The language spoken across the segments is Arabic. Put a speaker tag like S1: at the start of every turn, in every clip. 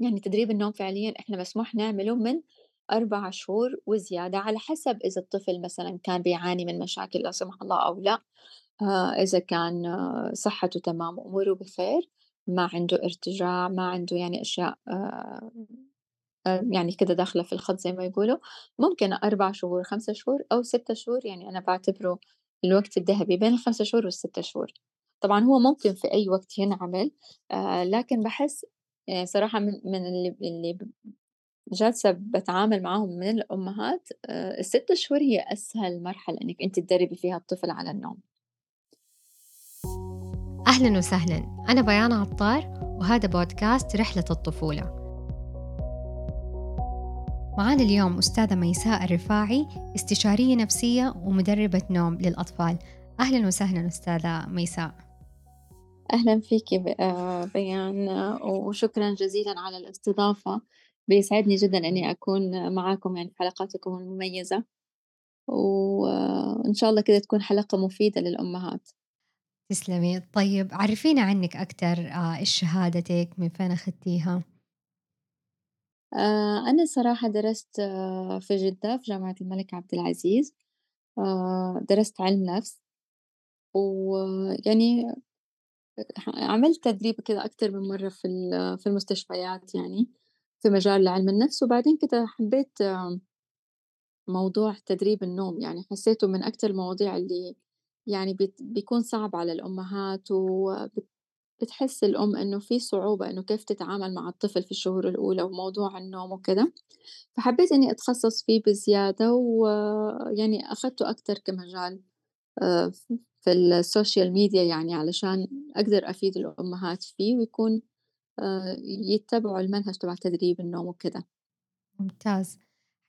S1: يعني تدريب النوم فعليًا إحنا مسموح نعمله من 4 شهور وزيادة، على حسب إذا الطفل مثلًا كان بيعاني من مشاكل لا سمح الله أو لأ، آآ إذا كان آه، صحته تمام وأموره بخير، ما عنده ارتجاع، ما عنده يعني أشياء آآ آآ يعني كده داخلة في الخط زي ما يقولوا، ممكن 4 شهور، 5 شهور أو 6 شهور، يعني أنا باعتبره الوقت الذهبي بين ال5 شهور وال6 شهور. طبعًا هو ممكن في أي وقت ينعمل، آآ لكن باحس آآ صراحة من من اللي اللي جالسة باتعامل معاهم من الأمهات، آآ ال6 شهور هي أسهل مرحلة إنِّك أنتِ تدرّبي فيها الطفل على النوم.
S2: أهلا وسهلا. أنا بيان عطار وهذا بودكاست رحلة الطفولة. معانا اليوم أستاذة ميساء الرفاعي استشارية نفسية ومدربة نوم للأطفال. أهلا وسهلا أستاذة ميساء.
S1: أهلًا فيكِ آآ بيان آه، وشكرًا جزيلًا على الاستضافة، بيسعدني جدًا إني أكون معاكم يعني في حلقاتكم المميزة، وإن شاء الله كده تكون حلقة مفيدة للأمهات.
S2: تسلمي. طيب عرفينا عنك أكثر آه، إيش شهادتك؟ من فين أخذتيها؟
S1: أنا صراحة درست آه، في جدة في جامعة الملك عبد العزيز، درست علم نفس، ويعني عملت تدريب كده أكتر من مرّة في في المستشفيات يعني، في مجال علم النفس، وبعدين كده حبيت آه، موضوع تدريب النوم، يعني حسيته من أكتر المواضيع اللي يعني بيكون صعب على الأمهات، وبت بتحس الأم إنه في صعوبة إنه كيف تتعامل مع الطفل في الشهور الأولى وموضوع النوم وكده. فحبيت إني أتخصص فيه بزيادة ويعني أخدته أكتر كمجال ف في ال social media يعني علشان أقدر أفيد الأمهات فيه ويكون آآ يتبعوا المنهج تبع تدريب النوم وكده.
S2: ممتاز.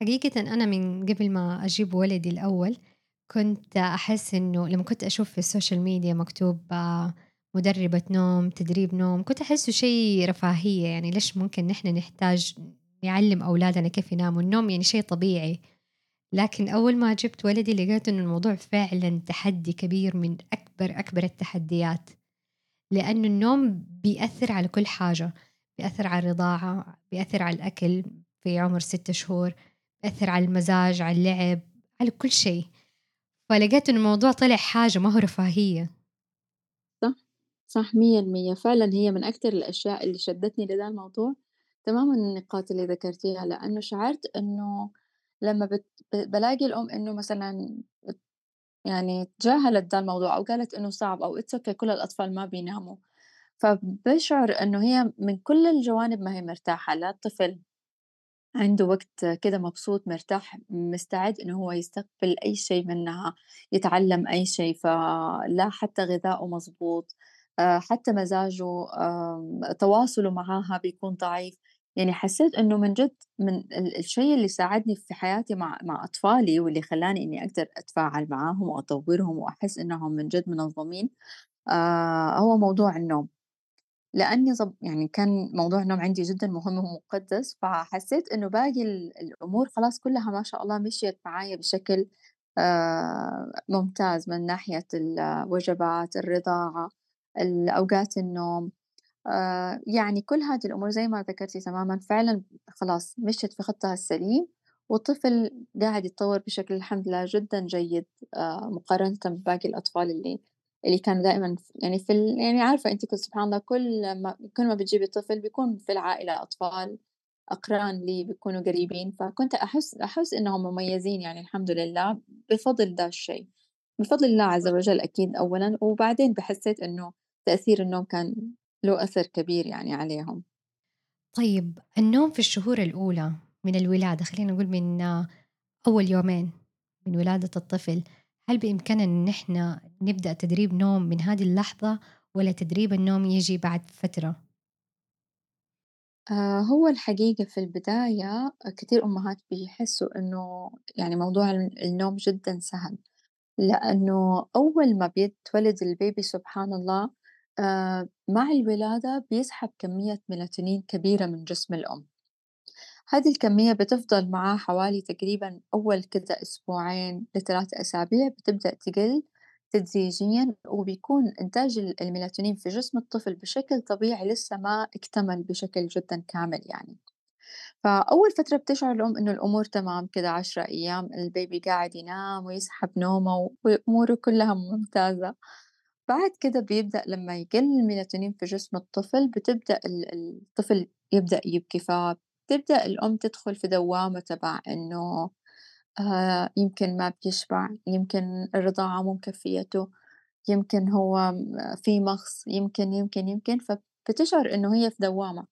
S2: حقيقة أنا من قبل ما أجيب ولدي الأول كنت أحس إنه لما كنت أشوف في ال social media مكتوب آه، مدربة نوم تدريب نوم كنت أحسه شيء رفاهية يعني ليش ممكن نحن نحتاج نعلم أولادنا كيف يناموا؟ النوم يعني شيء طبيعي. لكن أول ما جبت ولدي لقيت إنه الموضوع فعلا تحدي كبير من أكبر أكبر التحديات لأنه النوم بيأثر على كل حاجة بيأثر على الرضاعة بيأثر على الأكل في عمر ستة شهور بيأثر على المزاج على اللعب على كل شيء. فلقيت إنه الموضوع طلع حاجة ما هو رفاهية.
S1: صح، صح 100% فعلًا هي من أكتر الأشياء اللي شدّتني لده الموضوع تمامًا النقاط اللي ذكرتيها، لأنه شعرت إنه لمّا بت ب بالاقي الأم إنه مثلًا يعني تجاهلت ده الموضوع أو قالت إنه صعب أو it's okay كل الأطفال ما بيناموا، فباشعر إنه هي من كل الجوانب ما هي مرتاحة، لا الطفل عنده وقت كده مبسوط مرتاح مستعد إنه هو يستقبل أي شي منها، يتعلم أي شي، فلا حتى غذاؤه مضبوط، آآ حتى مزاجه، تواصله معاها بيكون ضعيف، يعني حسيت إنه من جد من ال الشي اللي ساعدني في حياتي مع مع أطفالي واللي خلّاني إني أقدر أتفاعل معاهم وأطوّرهم وأحس إنهم من جد منظمين، آآ هو موضوع النوم. لأني ضب يعني كان موضوع النوم عندي جدًا مهم ومُقدّس، فحسّيت إنه باقي ال الأمور خلاص كلّها ما شاء الله مشيت معايا بشكل آآ ممتاز من ناحية الوجبات، الرضاعة، ال أوقات النوم، آآ يعني كل هذه الأمور زي ما ذكرتِ تمامًا فعلًا خلاص مشيت في خطّها السليم، والطفل قاعد يتطوّر بشكل الحمد لله جدًا جيد آآ مقارنةً بباقي الأطفال اللي اللي كانوا دائمًا يعني في ال يعني عارفة أنتِ ك سبحان الله كل ما كل ما بتجيبي طفل بيكون في العائلة أطفال أقران ليه بيكونوا قريبين، فكنت أحس أحس إنهم مميزين يعني الحمد لله بفضل ده الشيء، بفضل الله عز وجل أكيد أولًا، وبعدين ب حسيت إنه تأثير النوم كان له أثر كبير يعني عليهم.
S2: طيب النوم في الشهور الأولى من الولادة خلينا نقول من آه، أول يومين من ولادة الطفل هل بإمكاننا إن نحن نبدأ تدريب نوم من هذه اللحظة ولا تدريب النوم يجي بعد فترة؟
S1: آآ هو الحقيقة في البداية كتير أمهات بيحسّوا إنه يعني موضوع ال النوم جدًا سهل. لأنه أول ما بيتولد الBaby سبحان الله آآ مع الولادة بيسحب كمية ميلاتونين كبيرة من جسم الأم، هذه الكمية بتفضل معاه حوالي تقريبًا أول كده أسبوعين ل3 أسابيع بتبدأ تقل تدريجيًا، وبيكون إنتاج ال الMelatonin في جسم الطفل بشكل طبيعي لسه ما اكتمل بشكل جدًا كامل يعني. فأول فترة بتشعر الأم إنه الأمور تمام كده 10 أيام البيبي قاعد ينام ويصحى بنومه وأموره كلها ممتازة، بعد كده بيبدأ لما يقل الميلاتونين في جسم الطفل بتبدأ ال الطفل يبدأ يبكي، فبتبدأ الأم تدخل في دوامة تبع إنه آآ يمكن ما بيشبع، يمكن الرضاعة مو مكفيته، يمكن هو في مغص، يمكن، يمكن، يمكن، فبتشعر إنه هي في دوامة.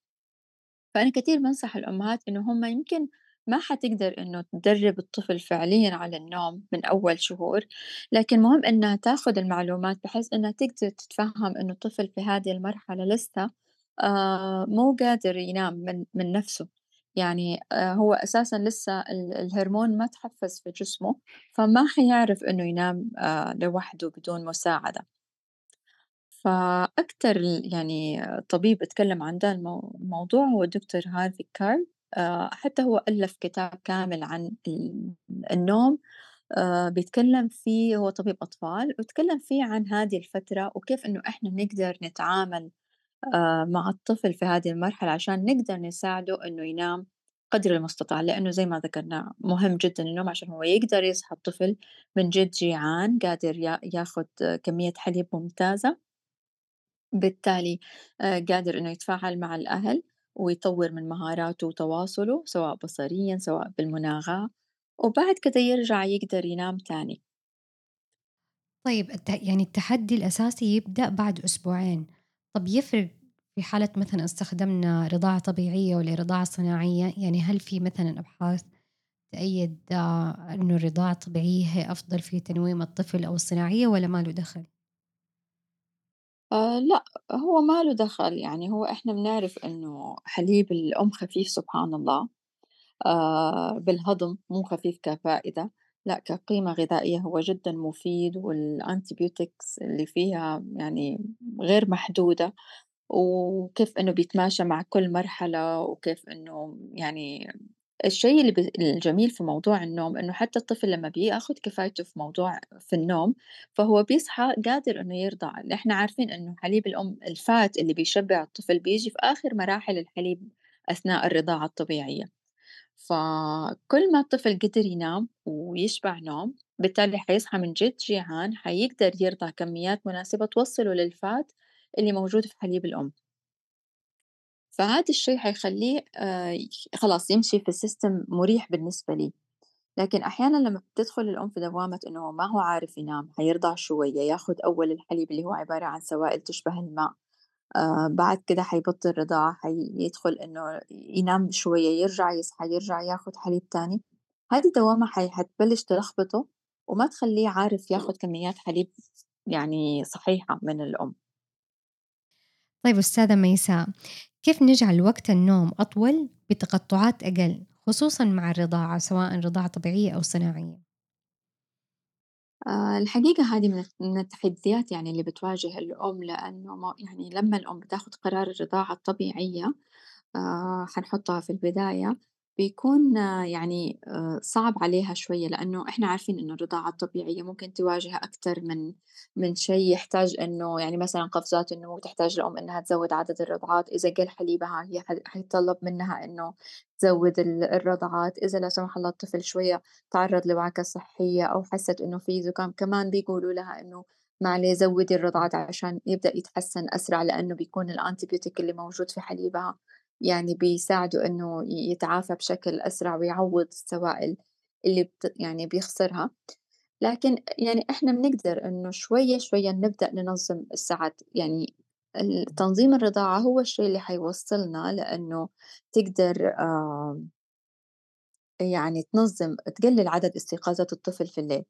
S1: فأنا كتير بانصح الأمهات إنه هم يمكن ما حتقدر إنه تدرب الطفل فعليًا على النوم من أول شهور، لكن مهم إنها تاخد المعلومات بحيث إنها تقدر تتفهم إنه الطفل في هذه المرحلة لسه آآ مو قادر ينام من من نفسه، يعني آآ هو أساسًا لسه ال الهرمون ما تحفّز في جسمه، فما حيعرف إنه ينام آآ لوحده بدون مساعدة. فأكتر ال يعني طبيب أتكلم عن ده المو الموضوع هو الدكتور هارفي كارل حتى هو ألّف كتاب كامل عن ال النوم آآ بيتكلم فيه هو طبيب أطفال، واتكلم فيه عن هذه الفترة وكيف إنه إحنا نقدر نتعامل آآ مع الطفل في هذه المرحلة عشان نقدر نساعده إنه ينام قدر المستطاع، لإنه زي ما ذكرنا مهم جدًا النوم عشان هو يقدر يصحى الطفل من جد جيعان قادر يا ياخد كمية حليب ممتازة. بالتالي قادر إنه يتفاعل مع الأهل ويطوّر من مهاراته وتواصله سواء بصريًا سواء بالمناغاة، وبعد كده يرجع يقدر ينام تاني.
S2: طيب يعني التحدي الأساسي يبدأ بعد أسبوعين، طب يفرق في حالة مثلًا استخدمنا رضاعة طبيعية والّا رضاعة صناعية؟ يعني هل في مثلًا أبحاث تأيد آه، إنه الرضاعة الطبيعية هي أفضل في تنويم الطفل أو الصناعية والّا ما له دخل؟
S1: آآ لأ، هو ما له دخل، يعني هو إحنا بنعرف إنه حليب الأم خفيف سبحان الله. آآ بالهضم، مو خفيف كفائدة، لأ كقيمة غذائية هو جدًا مفيد والantibiotics اللي فيها يعني غير محدودة، وكيف إنه بيتماشى مع كل مرحلة، وكيف إنه يعني الشيء اللي ب الجميل في موضوع النوم إنه حتى الطفل لمّا بياخد كفايته في موضوع في النوم، فهو بيصحى قادر إنه يرضع، إحنا عارفين إنه حليب الأم الfat اللي بيشبع الطفل بييجي في آخر مراحل الحليب أثناء الرضاعة الطبيعية. فكل ما الطفل قدر ينام ويشبع نوم بالتالي حيصحى من جد جيعان حيقدر يرضع كميات مناسبة توصله للفات اللي موجود في حليب الأم فهذا الشيء حيخليه آه، خلاص يمشي في السيستم مريح بالنسبة لي لكن أحيانا لما بتدخل الأم في دوامة إنه ما هو عارف ينام حيرضع شوية ياخد أول الحليب اللي هو عبارة عن سوائل تشبه الماء آآ بعد كده حيبطّل رضاعة، حيدخل إنه ينام شوية، يرجع يصحى، يرجع ياخد حليب تاني، هذه دوامة حي حتبلش تلخبطه وما تخلّيه عارف ياخد كميات حليب يعني صحيحة من الأم.
S2: طيب أستاذة ميساء، كيف نجعل وقت النوم أطول بتقطعات أقل خصوصًا مع الرضاعة سواء رضاعة طبيعية أو صناعية؟
S1: آآ الحقيقة هذه من الت من التحديات يعني اللي بتواجه الأم، لأنه يعني لمّا الأم بتاخد قرار الرضاعة الطبيعية آآ حنحطها في البداية، بيكون آه، يعني آآ صعب عليها شوية، لإنه إحنا عارفين إنه الرضاعة الطبيعية ممكن تواجه أكتر من من شي يحتاج إنه يعني مثلًا قفزات النمو تحتاج الأم إنها تزوّد عدد الرضعات، إذا قل حليبها هي حيتطلب منها إنه تزوّد ال الرضعات، إذا لا سمح الله الطفل شوية تعرّض لوعكة صحية أو حست إنه في زكام، كمان بيقولوا لها إنه ما عليه زوّدي الرضعات عشان يبدأ يتحسن أسرع، لإنه بيكون الantibiotic اللي موجود في حليبها يعني بيساعده إنه ي يتعافى بشكل أسرع ويعوّض السوائل اللي بت يعني بيخسرها، لكن يعني إحنا بنقدر إنه شوية، شوية نبدأ ننظّم الساعات، يعني تنظيم الرضاعة هو الشي اللي حيوصّلنا لإنه تقدر آآ يعني تنظّم تقلل عدد استيقاظات الطفل في الليل.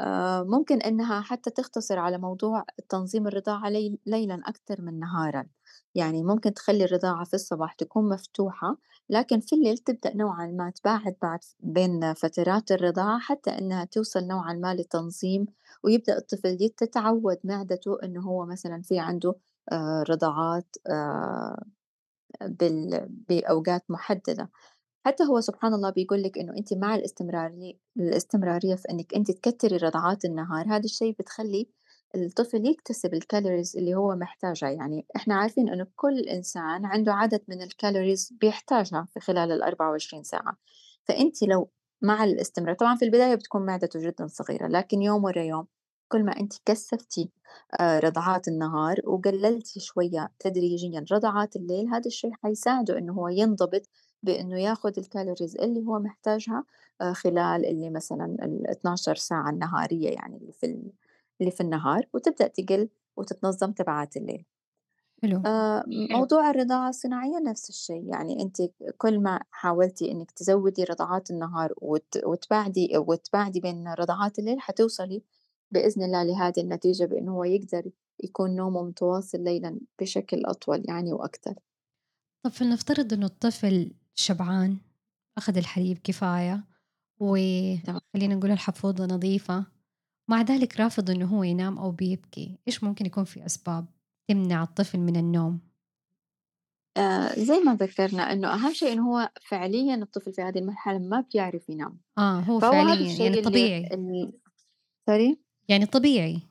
S1: آآ ممكن إنها حتى تختصر على موضوع تنظيم الرضاعة ليل ليلًا أكتر من نهارًا، يعني ممكن تخلّي الرضاعة في الصباح تكون مفتوحة، لكن في الليل تبدأ نوعًا ما تباعد بعد بين فترات الرضاعة حتى إنها توصل نوعًا ما لتنظيم، ويبدأ الطفل تتعود معدته إنه هو مثلًا في عنده آآ رضعات آآ بال بأوقات محددة. حتى هو سبحان الله بيقول لِك إنه أنتِ مع الاستمراري الاستمرارية في إنِّك أنتِ تكتّري رضعات النهار، هذا الشي بتخلّي الطفل يكتسب الcalories اللي هو محتاجها، يعني إحنا عارفين إنه كل إنسان عنده عدد من الcalories بيحتاجها في خلال ال24 ساعة، فأنتِ لو مع الاستمرار طبعًا في البداية بتكون معدته جدًا صغيرة، لكن يوم ورا يوم كل ما أنتِ كثّفتِ آآ رضعات النهار وقلّلتِ شوية تدريجيًا رضعات الليل، هذا الشي حيساعده إنه هو ينضبط بإنه ياخُد الcalories اللي هو محتاجها آآ خلال اللي مثلًا ال12 ساعة النهارية يعني اللي في ال اللي في النهار، وتبدأ تقِل وتتنظّم تبعات الليل.
S2: حلو،
S1: آآ موضوع الرضاعة الصناعية نفس الشي، يعني أنتِ كل ما حاولتِ إنِّك تزوّدي رضعات النهار وت وتباعدي وتباعدي بين رضعات الليل، حتوصلي بإذن الله لهذه النتيجة بإنه هو يقدر يكون نومه متواصل ليلًا بشكل أطول يعني وأكتر.
S2: طب فلنفترض إنه الطفل شبعان، أخد الحليب كفاية،. وخلّينا نقول الحفوضة نظيفة، مع ذلك رافض إنه هو ينام أو بيبكي، إيش ممكن يكون في أسباب تمنع الطفل من النوم؟
S1: آآ زي ما ذكرنا إنه أهم شيء إنه هو فعليًا الطفل في هذه المرحلة ما بيعرف ينام،
S2: آه، هو فعليًا يعني طبيعي،
S1: sorry؟
S2: يعني طبيعي،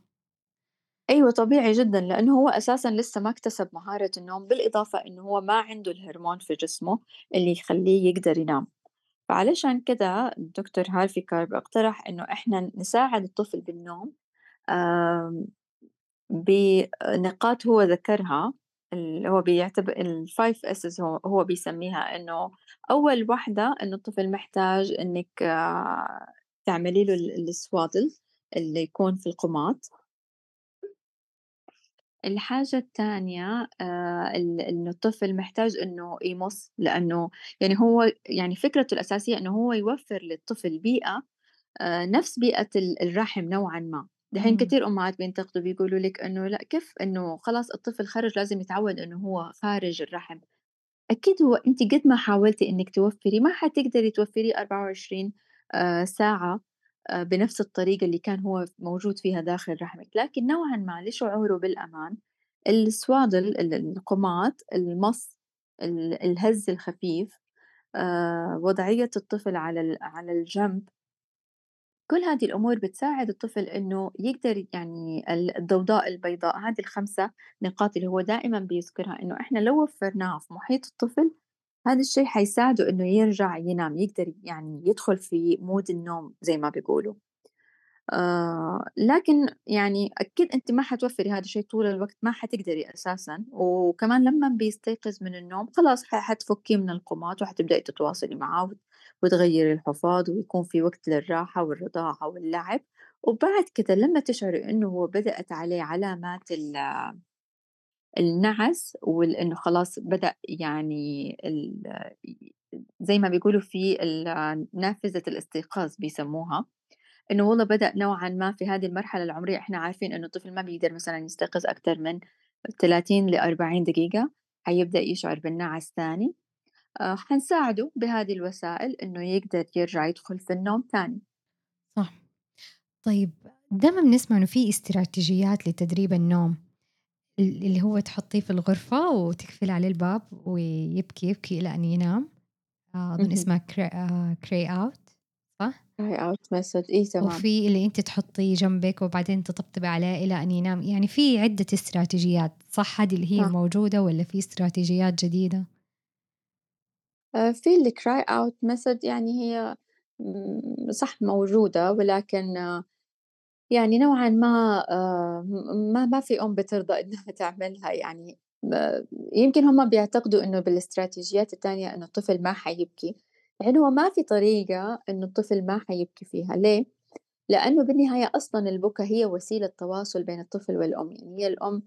S1: أيوه طبيعي جدًا، لإنه هو أساسًا لسه ما اكتسب مهارة النوم، بالإضافة إنه هو ما عنده الهرمون في جسمه اللي يخلّيه يقدر ينام، فعلشان كده الدكتور هارفي كارب اقترح إنه إحنا نساعد الطفل بالنوم بنقاط هو ذكرها اللي هو بيعتبر ال5 S's هو هو بيسميها إنه أول واحدة إنه الطفل محتاج إنِّك آه، تعملي له ال الswaddle اللي يكون في القُماط. الحاجة التانية آآ ال إنه الطفل محتاج إنه يمُص، لإنه يعني هو يعني فكرته الأساسية إنه هو يوفّر للطفل بيئة آآ نفس بيئة ال الرحم نوعًا ما، دحين
S2: إمم،
S1: كتير أمهات بينتقدوا بيقولوا لِك إنه لأ كيف إنه خلاص الطفل خرج لازم يتعوّد إنه هو خارج الرحم. أكيد هو أنتِ قد ما حاولتِ إنِّك توفّري ما حتقدري توفّريه 24 آآ ساعة. آآ بنفس الطريقة اللي كان هو موجود فيها داخل رحمِك، لكن نوعًا ما لشعوره بالأمان؟ السواddle ال القُماط، المَص، ال الهَز الخفيف، آآ وضعية الطفل على على الجنب، كل هذه الأمور بتساعد الطفل إنه يقدر يعني ال الضوضاء البيضاء، هذه ال5 نقاط اللي هو دائمًا بيذكرها إنه إحنا لو وفّرناها في محيط الطفل هذا الشي حيساعده إنه يرجع ينام، يقدر يعني يدخل في mood النوم زي ما بيقولوا. آآ لكن يعني أكيد أنتِ ما حتوفّري هذا الشي طول الوقت، ما حتقدري أساسًا، وكمان لمّا بيستيقظ من النوم خلاص حتفكيه من القُماط وحتبدئي تتواصلي معاه وت وتغيّري الحفاض ويكون في وقت للراحة والرضاعة واللعب، وبعد كده لمّا تشعري إنه هو بدأت عليه علامات النَعَس وال إنه خلاص بدأ يعني زي ما بيقولوا في ال نافذة الاستيقاظ بيسموها، إنه والله بدأ نوعًا ما في هذه المرحلة العمرية إحنا عارفين إنه الطفل ما بيقدر مثلًا يستيقظ أكتر من 30 ل40 دقيقة، حيبدأ يشعر بالنَعَس تاني، آآ حنساعده بهذه الوسائل إنه يقدر يرجع يدخل في النوم تاني.
S2: صح. طيب دايمًا بنسمع إنه في استراتيجيات لتدريب النوم، ال اللي هو تحطيه في الغرفة وتقفلي عليه الباب ويبكي، يبكي إلى أن ينام، آآ أظن. اسمها cray out صح؟
S1: cry out method إيه تمام.
S2: وفي اللي أنتِ تحطيه جنبِك وبعدين تطبطبي عليه إلى أن ينام، يعني في عدة استراتيجيات، صح هذه اللي هي
S1: صح.
S2: الموجودة والّا في استراتيجيات جديدة؟
S1: آآ في الcry out method يعني هي صح موجودة ولكن يعني نوعًا ما آآ م ما ما في أم بترضى إنها تعملها يعني ب يمكن هم بيعتقدوا إنه بالاستراتيجيات التانية إنه الطفل ما حيبكي، حين هو ما في طريقة إنه الطفل ما حيبكي فيها، ليه؟ لأنه بالنهاية أصلًا البكا هي وسيلة تواصل بين الطفل والأم، يعني هي الأم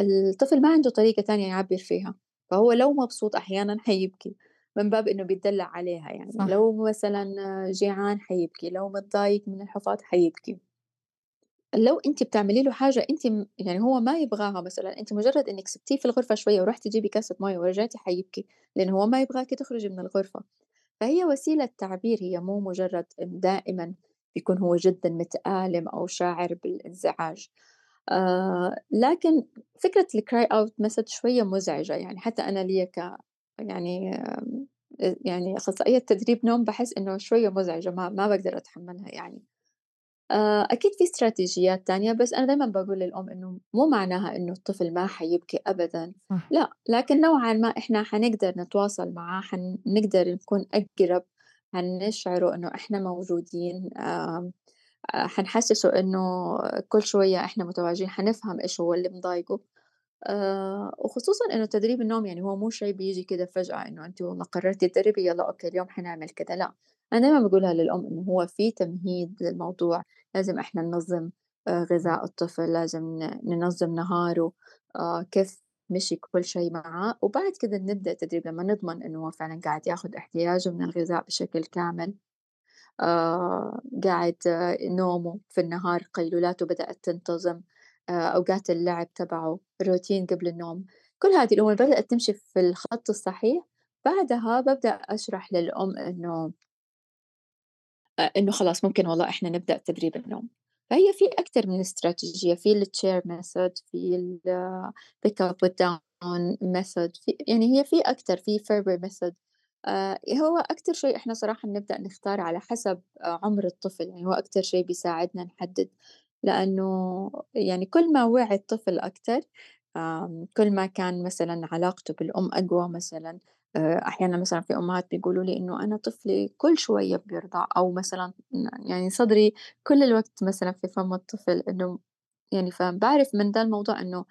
S1: الطفل ما عنده طريقة تانية يعبّر فيها، فهو لو مبسوط أحيانًا حيبكي من باب إنه بيتدلّع عليها يعني،
S2: صح،
S1: لو مثلًا جيعان حيبكي، لو متضايق من الحفاض حيبكي. لو أنتِ بتعملي له حاجة أنتِ م يعني هو ما يبغاها مثلًا، أنتِ مجرد إنِّك سِبتيه في الغرفة شوية ورُحتِ تجيبي كاسة مَيّة ورجعتِ حيبكي، لإن هو ما يبغاكِ تخرجي من الغرفة، فهي وسيلة تعبير هي مو مجرد دائمًا بيكون هو جدًا متآلم أو شاعر بالإنزعاج. آآ لكن فكرة الcry out method شوية مزعجة، يعني حتى أنا ليّا ك يعني يعني أخصائية تدريب نوم باحس إنه شوية مزعجة ما ما باقدر أتحمّلها يعني. آآ أكيد في استراتيجيات تانية، بس أنا دايمًا باقول للأم إنه مو معناها إنه الطفل ما حيبكي أبدًا،
S2: صح،
S1: لأ، لكن نوعًا ما إحنا حنقدر نتواصل معاه، حنقدر نكون أقرب، حنشعره إنه إحنا موجودين، آآ حنحسّسه إنه كل شوية إحنا متواجدين، حنفهم إيش هو اللي مضايقه. آآ وخصوصًا إنه تدريب النوم يعني هو مو شي بييجي كده فجأة إنه أنتِ والله قررتِ تدربي يالّا أوكي اليوم حنعمل كده، لأ، أنا دايمًا باقولها للأم إنه هو في تمهيد للموضوع، لازم إحنا ننظّم آآ غذاء الطفل، لازم ننظّم نهاره، آآ كيف مشي كل شي معاه، وبعد كده نبدأ التدريب لمّا نضمن إنه هو فعلًا قاعد ياخد احتياجه من الغذاء بشكل كامل. آآ قاعد آه، نومه في النهار قيلولاته بدأت تنتظم، أوقات اللعب تبعه، روتين قبل النوم، كل هذه الأمور بدأت تمشي في الخط الصحيح، بعدها بابدأ أشرح للأم إنه أ إنه خلاص ممكن والله إحنا نبدأ تدريب النوم، فهي في أكتر من استراتيجية في الchair method في ال pick up put down method في يعني هي في أكتر في Ferber method. آآ هو أكتر شيء إحنا صراحة بنبدأ نختار على حسب آآ عمر الطفل، يعني هو أكتر شيء بيساعدنا نحدد، لأنه يعني كل ما وعي الطفل آمم كل ما كان مثلًا علاقته بالأم أقوى مثلًا، آآ أحيانًا مثلًا في أمهات بيقولوا لي إنه أنا طفلي كل شوية بيرضع، أو مثلًا يعني صدري كل الوقت مثلًا في فم الطفل، إنه يعني فباعرف من ده الموضوع إنه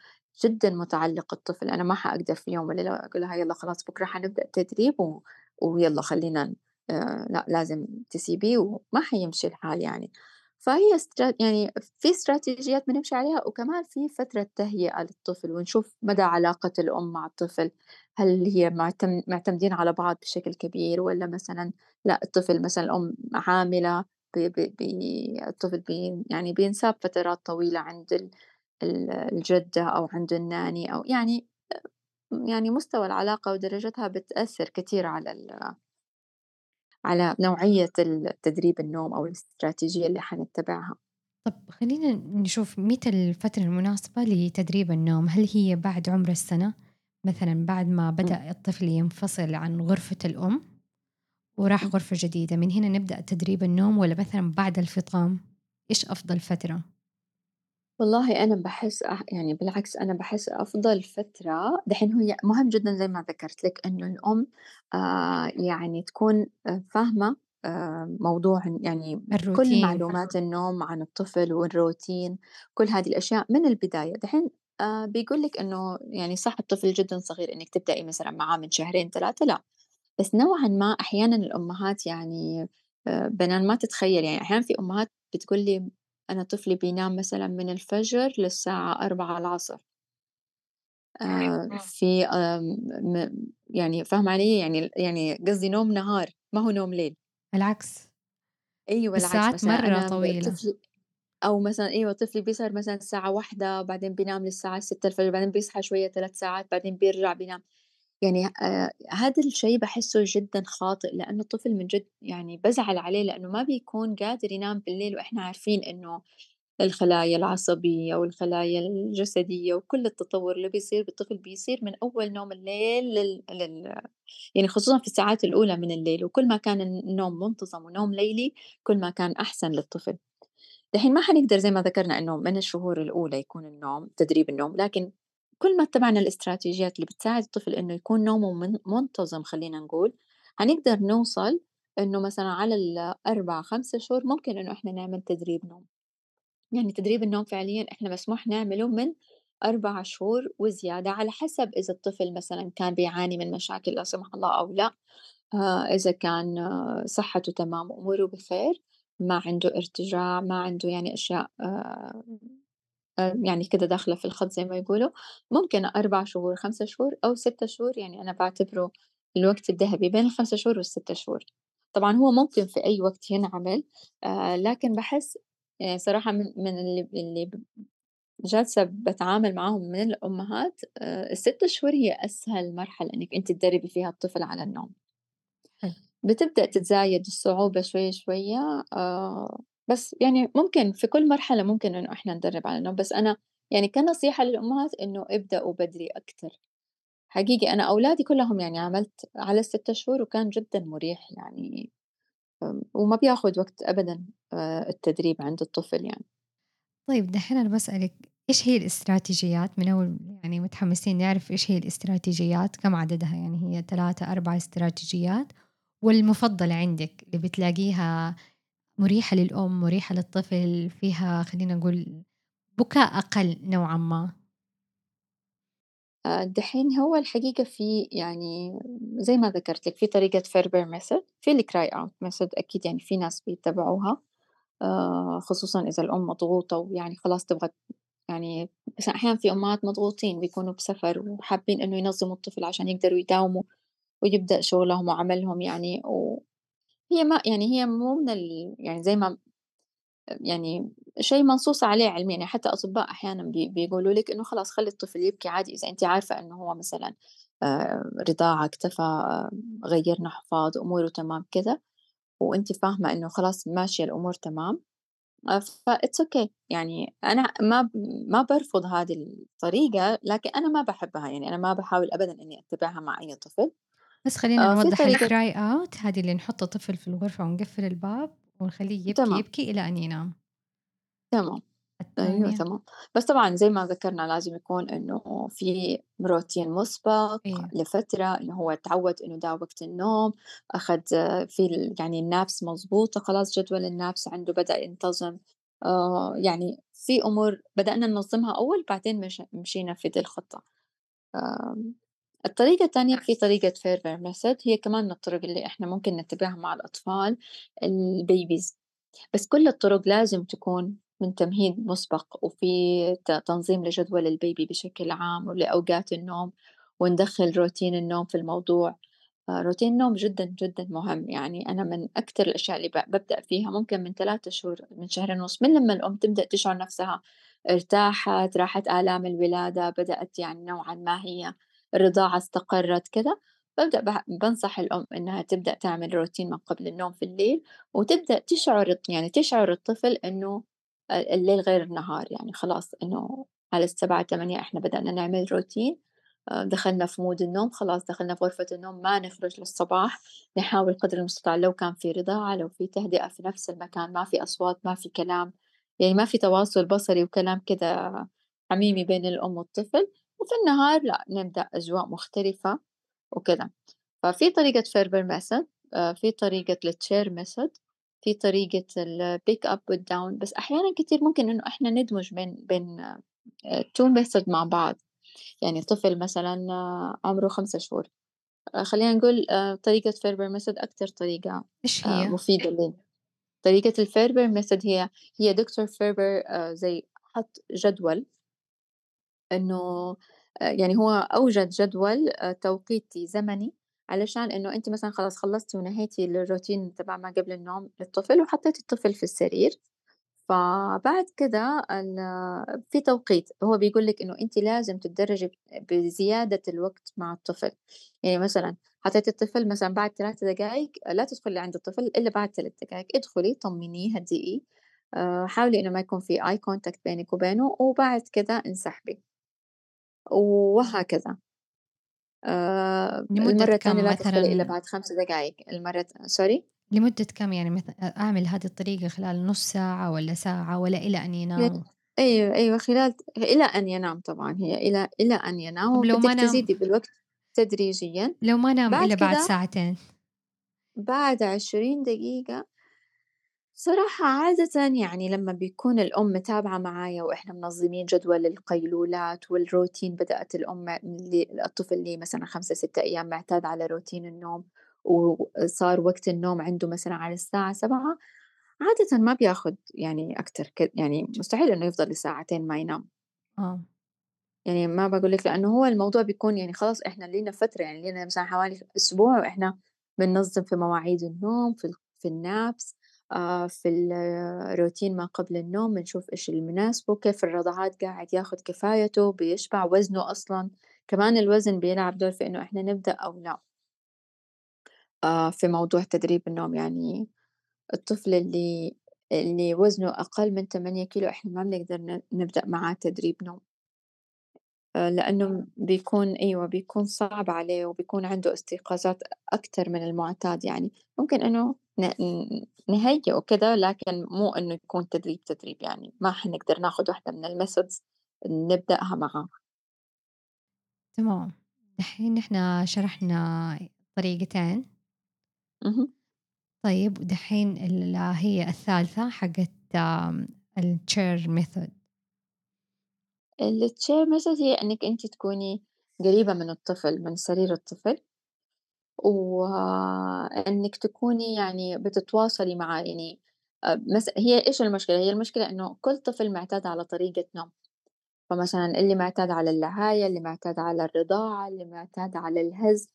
S1: جدًا متعلق الطفل، أنا ما حأقدر في يوم وليلة أقول لها يالّا خلاص بكرة حنبدأ تدريب و ويالّا خلّينا آآ لأ لازم تسيبيه وما حيمشي الحال يعني. فهي استرا يعني في استراتيجيات بنمشي عليها وكمان في فترة تهيئة للطفل ونشوف مدى علاقة الأم مع الطفل، هل هي معتم معتمدين على بعض بشكل كبير والّا مثلًا لأ الطفل مثلًا الأم عاملة ب ب بي الطفل بي يعني بينساب فترات طويلة عند ال ال الجدة أو عند الناني أو يعني يعني مستوى العلاقة ودرجتها بتأثّر كتير على ال على نوعية ال تدريب النوم أو الاستراتيجية اللي حنتبعها.
S2: طب خلّينا نشوف متى الفترة المناسبة لتدريب النوم؟ هل هي بعد عمر السنة؟ مثلًا بعد ما بدأ الطفل ينفصل عن غرفة الأم وراح. غرفة جديدة، من هنا نبدأ تدريب النوم والّا مثلًا بعد الفطام؟ إيش أفضل فترة؟
S1: والله أنا باحس أح يعني بالعكس أنا باحس أفضل فترة دحين هي مهم جدًا زي ما ذكرت لِك إنه الأم آآ يعني تكون آآ فاهمة آآ موضوع يعني كل
S2: الروتين،
S1: معلومات النوم عن الطفل والروتين، كل هذه الأشياء من البداية، دحين آآ بيقول لِك إنه يعني صح الطفل جدًا صغير إنِّك تبدئي مثلًا معاه من شهرين 3 لأ، بس نوعًا ما أحيانًا الأمهات يعني آآ بنان ما تتخيّل يعني أحيانًا في أمهات بتقول لي أنا طفلي بينام مثلًا من الفجر للساعة 16:00 آآ في آمم م يعني فاهمة علي؟ يعني يعني قصدي نوم نهار ما هو نوم ليل.
S2: بالعكس
S1: أيوه العكس مثلًا
S2: مرّة طويلة،
S1: طفلي أو مثلًا أيوه طفلي بيسهر مثلًا الساعة 01:00 بعدين بينام للساعة 6:00 بعدين بيصحى شوية 3 ساعات بعدين بيرجع بينام. يعني آآ هذا الشي باحسّه جدًا خاطئ، لإنه الطفل من جد يعني بازعل عليه لإنه ما بيكون قادر ينام بالليل وإحنا عارفين إنه الخلايا العصبية والخلايا الجسدية وكل التطوّر اللي بيصير بالطفل بيصير من أول نوم الليل لل لل يعني خصوصًا في الساعات الأولى من الليل، وكل ما كان النوم منتظم ونوم ليلي كل ما كان أحسن للطفل. دحين ما حنقدر زي ما ذكرنا إنه من الشهور الأولى يكون النوم تدريب النوم، لكن كل ما اتبعنا الاستراتيجيات اللي بتساعد الطفل إنه يكون نومه من منتظم خلّينا نقول، حنقدر نوصل إنه مثلًا على ال4، 5 شهور ممكن إنه إحنا نعمل تدريب نوم، يعني تدريب النوم فعليًا إحنا مسموح نعمله من 4 شهور وزيادة، على حسب إذا الطفل مثلًا كان بيعاني من مشاكل لا سمح الله أو لأ. آه، إذا كان آه، صحته تمام وأموره بخير ما عنده ارتجاع ما عنده يعني أشياء آه، يعني كده داخلة في الخط زي ما يقولوا. ممكن أربع شهور خمسة شهور أو ستة شهور يعني أنا بعتبره الوقت الذهبي بين الخمسة شهور والستة شهور. طبعا هو ممكن في أي وقت ينعمل آه، لكن بحس يعني صراحة من, من اللي, اللي جالسة بتعامل معاهم من الأمهات آه، الست شهور هي أسهل مرحلة إنك أنت تدربي فيها الطفل على النوم. بتبدأ تتزايد الصعوبة شوية، شوية بس يعني ممكن في كل مرحلة ممكن إنه إحنا ندرّب على النوم، بس أنا يعني كنصيحة للأمهات إنه ابدأوا بدري أكتر، حقيقي أنا أولادي كلّهم يعني عملت على ال6 شهور وكان جدًا مريح يعني وما بياخد وقت أبدًا آآ التدريب عند الطفل يعني.
S2: طيب دحين أنا باسألِك إيش هي الاستراتيجيات؟ من أول يعني متحمسين نعرف إيش هي الاستراتيجيات، كم عددها؟ يعني هي 3، 4 استراتيجيات، والمفضلة عندِك اللي بتلاقيها مريحة للأم، مريحة للطفل، فيها خلّينا نقول بكاء أقل نوعًا ما؟
S1: آآ دحين هو الحقيقة في يعني زي ما ذكرت لِك في طريقة Ferber method في الcry out method أكيد يعني في ناس بيتبعوها آآ خصوصًا إذا الأم مضغوطة ويعني خلاص تبغى يعني بس أحيانًا في أمهات مضغوطين بيكونوا بسفر وحابين إنه ينظموا الطفل عشان يقدروا يداوموا ويبدأ شغلهم وعملهم يعني وهي ما يعني هي مو من ال يعني زي ما يعني شيء منصوص عليه علميًا، يعني حتى أطباء أحيانًا بي بيقولوا لِك إنه خلاص خلّي الطفل يبكي عادي إذا أنتِ عارفة إنه هو مثلًا آآ رضاعة اكتفى، آه، غيّرنا حفاض، أموره تمام كده، وأنتِ فاهمة إنه خلاص ماشية الأمور تمام، آآ فit's okay. يعني أنا ما ما بارفض هذه الطريقة، لكن أنا ما باحبها، يعني أنا ما باحاول أبدًا إني أتبعها مع أي طفل.
S2: بس خلّينا
S1: في
S2: نوضّح الcry out هذه اللي نحط الطفل في الغرفة ونقفل الباب ونخلّيه يبكي،
S1: تمام،
S2: يبكي إلى أن ينام.
S1: تمام.
S2: الثانية.
S1: تمام، بس طبعًا زي ما ذكرنا لازم يكون إنه في روتين مسبق
S2: أيوه،
S1: لفترة، إنه هو اتعود إنه ده وقت النوم، أخد آه، في يعني النابس مضبوطة خلاص جدول النابس عنده بدأ ينتظم، آآ يعني في أمور بدأنا ننظمها أول بعدين مش مشينا في دي الخطة. آمم الطريقة التانية في طريقة Fairbairn method هي كمان من الطرق اللي إحنا ممكن نتبعها مع الأطفال الbabies. بس كل الطرق لازم تكون من تمهيد مسبق وفي تنظيم لجدول البيبي بشكل عام ولأوقات النوم وندخل روتين النوم في الموضوع. آه، روتين النوم جدا جدا مهم. يعني أنا من أكثر الأشياء اللي ببدأ فيها ممكن من ثلاثة شهور من شهرين ونص من لما الأم تبدأ تشعر نفسها ارتاحت راحت آلام الولادة بدأت يعني نوعا ما هي الرضاعة استقرت كذا ببدأ بنصح الأم إنها تبدأ تعمل روتين ما قبل النوم في الليل وتبدأ تشعر يعني تشعر الطفل إنه ال الليل غير النهار، يعني خلاص إنه على ال07:00، 08:00 إحنا بدأنا نعمل روتين، آآ دخلنا في مود النوم، خلاص دخلنا في غرفة النوم، ما نخرج للصباح، نحاول قدر المستطاع لو كان في رضاعة، لو في تهدئة في نفس المكان، ما في أصوات، ما في كلام، يعني ما في تواصل بصري وكلام كده حميمي بين الأم والطفل، وفي النهار لأ، نبدأ أجواء مختلفة وكده. ففي طريقة Ferber method آآ في طريقة الchair method في طريقة الpick up والdown بس أحيانًا كتير ممكن إنه إحنا ندمج بين بين آآ 2 method مع بعض، يعني طفل مثلًا آه، عمره 5 شهور خلّينا نقول طريقة Ferber method أكتر طريقة
S2: إيش هي؟
S1: مفيدة لل طريقة الFerber method هي هي دكتور فيربر زي حط جدول إنه آآ يعني هو أوجد جدول آآ توقيتي زمني، علشان إنه أنتِ مثلًا خلاص خلّصتِ ونهيتِ الروتين تبع ما قبل النوم للطفل وحطيتِ الطفل في السرير، فبعد ال في توقيت، هو بيقول لِك إنه أنتِ لازم تتدرجي ب بزيادة الوقت مع الطفل، يعني مثلًا حطيتِ الطفل مثلًا بعد 3 دقايق لا تدخلي عند الطفل إلا بعد 3 دقايق، ادخلي طمنيه، هدّئيه، آآ حاولي إنه ما يكون في eye contact بينِك وبينه، وبعد كده انسحبي. وهكذا. آآ
S2: لمدة
S1: المرّة
S2: كم
S1: لا تدخلي إلا
S2: مثلًا
S1: بعد 5 دقايق، المرّة sorry؟
S2: لمدة كم يعني مث أعمل هذه الطريقة خلال نُص ساعة والّا ساعة والّا إلى أن ينام؟
S1: أيوه، أيوه خلال إلى أن ينام طبعًا، هي إلى إلى أن ينام،
S2: لو ما نام
S1: تزيدي بالوقت تدريجيًا.
S2: لو ما نام
S1: بعد
S2: إلا بعد ساعتين؟
S1: بعد 20 دقيقة صراحة عادةً يعني لمّا بيكون الأم متابعة معايا وإحنا منظمين جدول القيلولات والروتين بدأت الأم اللي الطفل ليه مثلًا 5، 6 أيام معتاد على روتين النوم، وصار وقت النوم عنده مثلًا على الساعة 07:00 عادةً ما بياخد يعني أكتر ك يعني مستحيل إنه يفضل لساعتين ما ينام.
S2: آه،
S1: يعني ما باقول لِك لإنه هو الموضوع بيكون يعني خلاص إحنا لينا فترة يعني لينا مثلًا حوالي أسبوع وإحنا بننظّم في مواعيد النوم، في ال في آآ في الروتين ما قبل النوم، بنشوف إيش اللي مناسبه، كيف الرضعات قاعد ياخد كفايته، بيشبع، وزنه أصلًا، كمان الوزن بيلعب دور في إنه إحنا نبدأ أو لأ آآ في موضوع تدريب النوم، يعني الطفل اللي اللي وزنه أقل من 8 كيلو إحنا ما بنقدر نبدأ معاه تدريب نوم. آآ لإنه بيكون أيوه، بيكون صعب عليه وبيكون عنده استيقاظات أكتر من المُعتاد يعني، ممكن إنه نهيّئه كده لكن مو إنه يكون تدريب، تدريب يعني ما حنقدر ناخُد واحدة من الmethods نبدأها معاه.
S2: تمام. دحين إحنا شرحنا طريقتين،. طيب دحين ال هي الثالثة حقت الchair method
S1: الchair method هي إنِّك أنتِ تكوني قريبة من الطفل، من سرير الطفل. وإنِّك تكوني يعني بتتواصلي معاه، يعني آآ مث هي إيش المشكلة؟ هي المشكلة إنه كل طفل معتاد على طريقة نوم، فمثلًا اللي معتاد على اللهاية، اللي معتاد على الرضاعة، اللي معتاد على الهَز،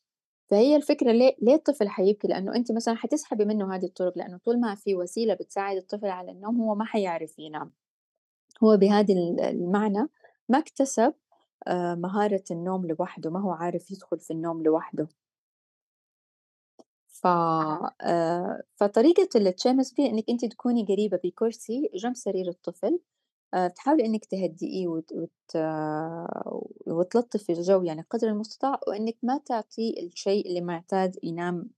S1: فهي الفكرة ليه ليه الطفل حيبكي؟ لإنه أنتِ مثلًا حتسحبي منه هذه الطرق، لإنه طول ما في وسيلة بتساعد الطفل على النوم هو ما حيعرف ينام، هو بهذه ال المعنى ما اكتسب آآ مهارة النوم لوحده، ما هو عارف يدخل في النوم لوحده. ف آآ، فطريقة الTchems فيها إنِّك أنتِ تكوني قريبة بكرسي جنب سرير الطفل، آآ، تحاولي إنِّك تهدّئيه وت وت آه، وتلطّفي الجو يعني قدر المستطاع، وإنِّك ما تعطيه الشيء اللي معتاد ينام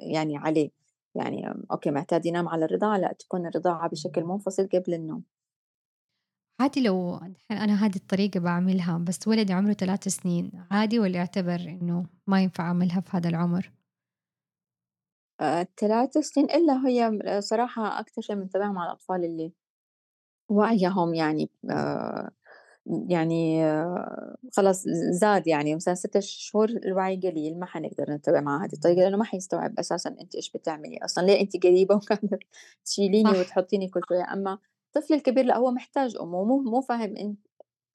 S1: يعني عليه، يعني أوكي معتاد ينام على الرضاعة، لأ تكون الرضاعة بشكل منفصل قبل النوم.
S2: عادي لو أنا هذه الطريقة باعملها بس ولدي عمره 3 سنين، عادي والّا يعتبر إنه ما ينفع أعملها في هذا العمر؟
S1: آآ، 3 سنين إلا هي م صراحة أكتر شي بانتبه مع الأطفال اللي وعيهم يعني آآ يعني آه، خلاص زاد يعني مثلًا 6 شهور الوعي قليل، ما حنقدر نتبع مع هذه الطريقة لإنه ما حيستوعب أساسًا أنتِ إيش بتعملي أصلًا، ليه أنتِ قريبة وقاعدة تشيليني وتحطيني كل شوية، أمّا الطفل الكبير لأ هو محتاج أمه، مو مو فاهم أنتِ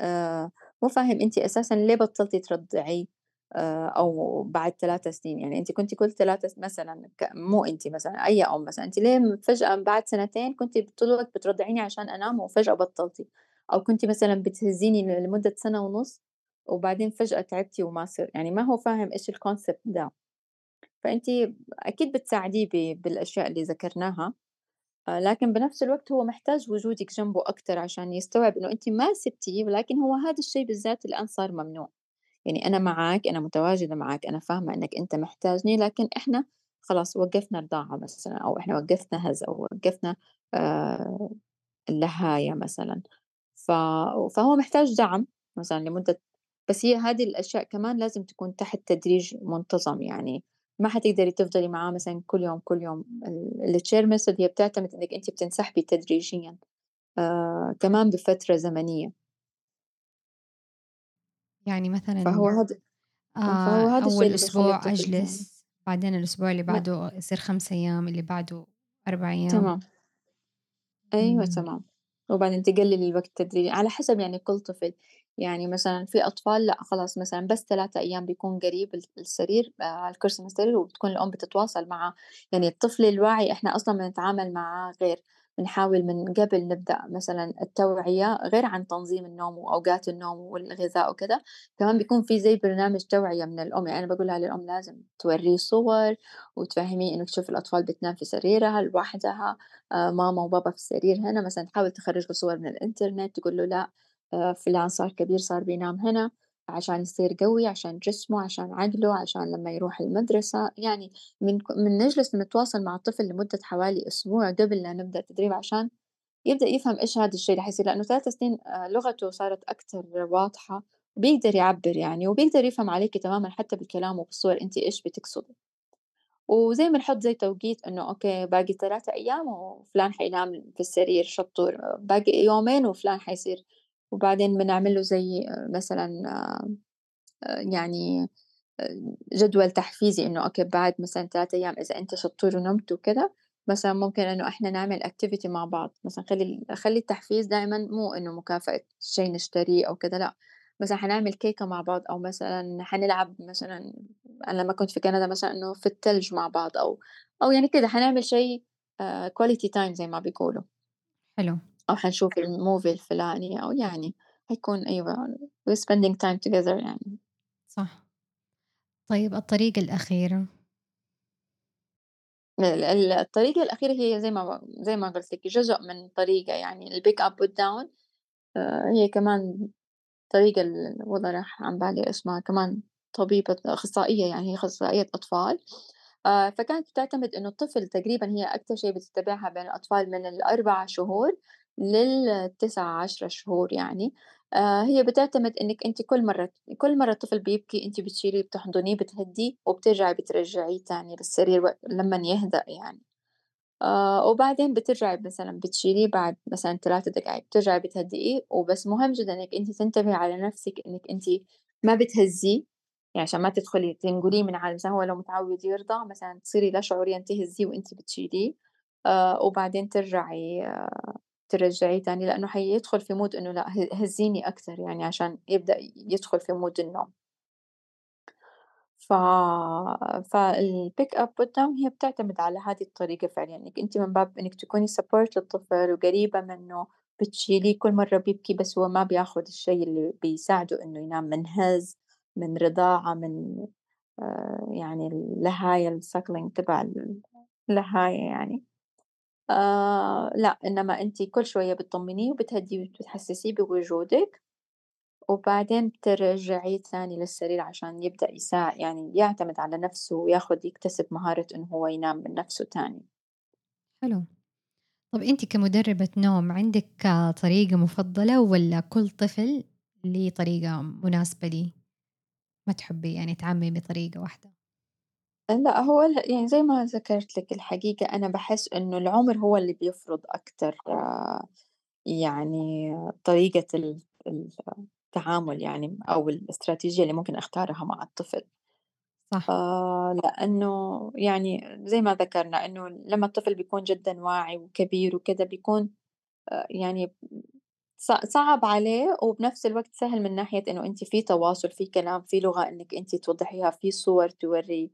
S1: آآ مو فاهم أنتِ أساسًا ليه بطّلتِ ترضعيه آآ أو بعد 3 سنين، يعني أنتِ كنتِ كل 3 س مثلًا مو أنتِ مثلًا أي أم مثلًا، أنتِ ليه فجأة بعد سنتين كنتِ طول الوقت بترضعيني عشان أنام وفجأة بطّلتِ، أو كنتِ مثلًا بتهزّيني لمدة سنة ونُص وبعدين فجأة تعبتِ وما صِر يعني ما هو فاهم إيش الconcept ده، فأنتِ أكيد بتساعديه ب بالأشياء اللي ذكرناها. آآ لكن بنفس الوقت هو محتاج وجودِك جنبه أكتر عشان يستوعب إنه أنتِ ما سِبتيه، ولكن هو هذا الشي بالذات الآن صار ممنوع، يعني أنا معاك، أنا متواجدة معاك، أنا فاهمة إنك أنت محتاجني، لكن إحنا خلاص وقّفنا رضاعة مثلًا أو إحنا وقّفنا هزا أو وقّفنا آآ اللهاية مثلًا، فهو محتاج دعم مثلًا لمدة بس هي هذه الأشياء كمان لازم تكون تحت تدريج منتظم، يعني. ما حتقدري تفضلي معاه مثلًا كل يوم، كل يوم. ال الchair method هي بتعتمد إنِّك أنتِ بتنسحبي تدريجيًا آآ كمان بفترة زمنية،
S2: يعني
S1: فهو
S2: مثلًا
S1: هذا آه، فهو هذا الطفل ينام.
S2: أجلس، بعدين الأسبوع اللي
S1: م
S2: بعده يصير 5 أيام، اللي بعده 4 أيام.
S1: تمام. أيوه
S2: إمم،
S1: تمام، وبعدين تقللي الوقت تدريجي على حسب يعني كل طفل، يعني مثلًا في أطفال لأ خلاص مثلًا بس 3 أيام بيكون قريب ال السرير آآ على الكرسي من السرير وبتكون الأم بتتواصل معاه، يعني الطفل الواعي إحنا أصلًا بنتعامل معاه غير، بنحاول من قبل نبدأ مثلًا التوعية غير عن تنظيم النوم وأوقات النوم والغذاء وكده، كمان بيكون في زي برنامج توعية من الأم، يعني أنا باقولها للأم لازم تورّيه صور وتفهّميه إنه شوف الأطفال بتنام في سريرها لوحدها. آآ ماما وبابا في السرير هنا، مثلًا تحاول تخرّج له صور من الإنترنت، تقول له آآ فلان صار كبير صار بينام هنا، عشان يصير قوي، عشان جسمه، عشان عقله، عشان لمّا يروح المدرسة، يعني من من نجلس نتواصل مع الطفل لمدة حوالي أسبوع قبل لا نبدأ التدريب، عشان يبدأ يفهم إيش هذا الشي اللي حيصير، لإنه 3 سنين آآ لغته صارت أكتر واضحة، وبيقدر يعبّر يعني، وبيقدر يفهم عليكِ تمامًا حتى بالكلام وبالصور أنتِ إيش بتقصدي. وزي ما نحط زي توقيت إنه okay باقي 3 أيام وفلان حينام في السرير شطّور، باقي يومين وفلان حيصير وبعدين بنعمل له زي مثلًا آآ يعني آآ جدول تحفيزي إنه okay بعد مثلًا 3 أيام إذا أنت شطّور ونمت وكده، مثلًا ممكن إنه إحنا نعمل activity مع بعض، مثلًا خلّي خلّي التحفيز دايمًا مو إنه مكافأة شي نشتريه أو كده لأ، مثلًا حنعمل كيكة مع بعض أو مثلًا حنلعب مثلًا أنا لمّا كنت في كندا مثلًا إنه في التلج مع بعض أو أو يعني كده حنعمل شي آآ quality time زي ما بيقولوا،
S2: حلو،
S1: أو حنشوف الmovie الفلاني أو يعني حيكون أيوه we're spending time together يعني.
S2: صح. طيب الطريقة الأخيرة
S1: ال ال الطريقة الأخيرة هي زي ما زي ما قُلت لِك جزء من طريقة يعني put down آآ هي كمان الطريقة ال والله راح عن بالي اسمها كمان طبيبة أخصائية يعني هي أخصائية أطفال، آآ فكانت بتعتمد إنه الطفل تقريبًا هي أكتر شي بتتابعها بين الأطفال من ال4 شهور لل9، 10 شهور يعني، آآ هي بتعتمد إنِّك أنتِ كل مرة كل مرة الطفل بيبكي أنتِ بتشيليه بتحضنيه بتهدّيه وبترجعي بترجعيه تاني للسرير و لمّن يهدأ يعني. آآ وبعدين بترجعي مثلًا بتشيليه بعد مثلًا 3 دقايق، بترجعي بتهدئيه. وبس مهم جدًا إنِّك أنتِ تنتبهي على نفسِك إنِّك أنتِ ما بتهزّيه، يعني عشان ما تدخلي تنقليه من على مثلًا هو لو متعود يرضع مثلًا تصيري لا شعوريًا تهزّيه وأنتِ بتشيليه، آآ وبعدين ترجعي آه، ترجعيه تاني لإنه حيدخل في mood إنه ه هزّيني أكتر يعني عشان يبدأ يدخل في mood النوم. ف up put down هي بتعتمد على هذه الطريقة فعليًا، إنِّك أنتِ من باب إنِّك تكوني support للطفل وقريبة منّه، بتشيليه كل مرّة بيبكي بس هو ما بياخُد الشي اللي بيساعده إنه ينام من هَزْ، من رضاعة، من آآ يعني اللهاية الsuckling تبع اللهاية يعني، آآ لأ، إنّما أنتِ كل شوية بتطمّنيه وبتهدّيه وبتحسّسيه بوجودِك وبعدين بترجعيه تاني للسرير عشان يبدأ يساع يعني يعتمد على نفسه وياخد يكتسب مهارة إنه هو ينام من نفسه تاني.
S2: حلو. طَب أنتِ كمُدرِّبة نوم عندِك آه، طريقة مفضلة والّا كل طفل ليه طريقة مناسبة ليه؟ ما تحبّي يعني تعمّمي بطريقة واحدة؟
S1: لأ هو ال يعني زي ما ذكرت لِك الحقيقة أنا باحس إنه العُمر هو اللي بيفرض أكتر يعني طريقة ال ال التعامل يعني أو الاستراتيجية اللي ممكن أختارها مع الطفل.
S2: صح،
S1: لأنه يعني زي ما ذكرنا إنه لمّا الطفل بيكون جدًا واعي وكبير وكده بيكون آآ يعني ص صعب عليه وبنفس الوقت سهل من ناحية إنه أنتِ في تواصل، في كلام، في لغة إنِّك أنتِ توضّحيها، في صور تورّيه،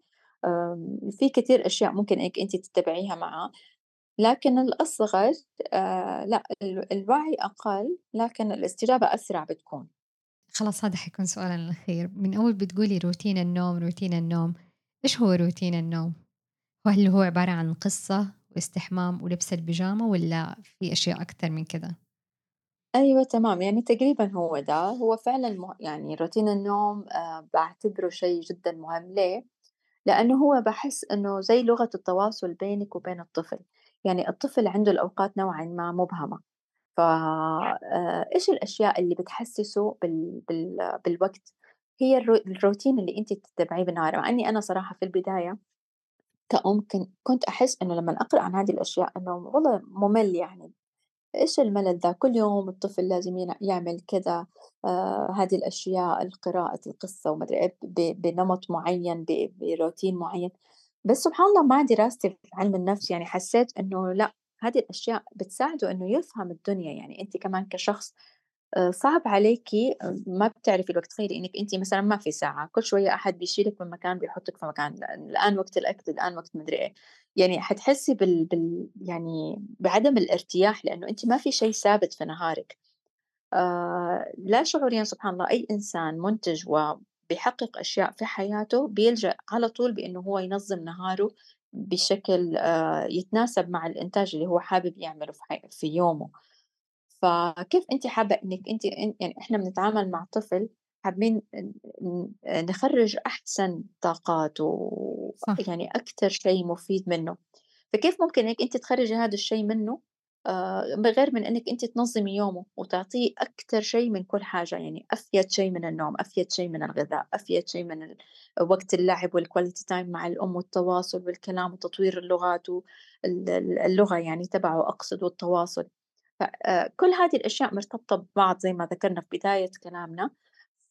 S1: في كتير أشياء ممكن إنِّك أنتِ تتبعيها معاه، لكن الأصغر ال الوعي أقل، لكن الاستجابة أسرع بتكون.
S2: خلاص هذا حيكون سؤالنا الأخير، من أول بتقولي روتين النوم، روتين النوم، إيش هو روتين النوم؟ وهل هو عبارة عن قصة واستحمام ولبس البيجامة والّا في أشياء أكتر من كده؟
S1: أيوه تمام، يعني تقريبًا هو ده، هو فعلًا يعني روتين النوم آآ باعتبره شيء جدًا مهم، ليه؟ لأنه هو باحس إنه زي لغة التواصل بينِك وبين الطفل، يعني الطفل عنده الأوقات نوعًا ما مبهمة، ف آآ إيش الأشياء اللي بتحسّسه بال بال بالوقت؟ هي الرو الروتين اللي أنتِ تتبعيه بالنهار، مع إني أنا صراحة في البداية كأم كن كنت أحس إنه لمّا أقرأ عن هذه الأشياء إنه والله مُمِل يعني. إيش الملل ده؟ كل يوم الطفل لازم يعمل كذا، آآ هذه الأشياء، القراءة القصة وما أدري إيه، بنمط معيّن، بروتين معيّن، بس سبحان الله مع دراستي في علم النفس يعني حسّيت إنه لأ، هذه الأشياء بتساعده إنه يفهم الدنيا، يعني أنتِ كمان كشخص آآ صعب عليكِ ما بتعرفي الوقت، تخيلي إنِّك أنتِ مثلًا ما في ساعة، كل شوية أحد بيشيلِك من مكان بيحطِّك في مكان، الآن وقت الأكل، الآن وقت ما أدري إيه، يعني حتحسّي بال بال يعني بعدم الارتياح لإنه أنتِ ما في شيء ثابت في نهارِك. آآ لا شعوريًا سبحان الله أي إنسان مُنتِج وبيحقق أشياء في حياته بيلجأ على طول بإنه هو ينظّم نهاره بشكل آآ يتناسب مع الإنتاج اللي هو حابب يعمله في في يومه. فكيف أنتِ حابة إنِّك أنتِ إن يعني إحنا بنتعامل مع طفل حابين نخرّج أحسن طاقاته
S2: صح،
S1: ويعني أكتر شيء مفيد منّه، فكيف ممكن إنِّك أنتِ تخرّجي هذا الشيء منّه؟ آآ بغير من إنِّك أنتِ تنظّمي يومه وتعطيه أكتر شيء من كل حاجة، يعني أفيد شيء من النوم، أفيد شيء من الغذاء، أفيد شيء من وقت اللعب والquality time مع الأم والتواصل والكلام وتطوير اللغات و ال ال اللغة يعني تبعه أقصد والتواصل. آآ كل هذه الأشياء مرتبطة ببعض زي ما ذكرنا في بداية كلامنا،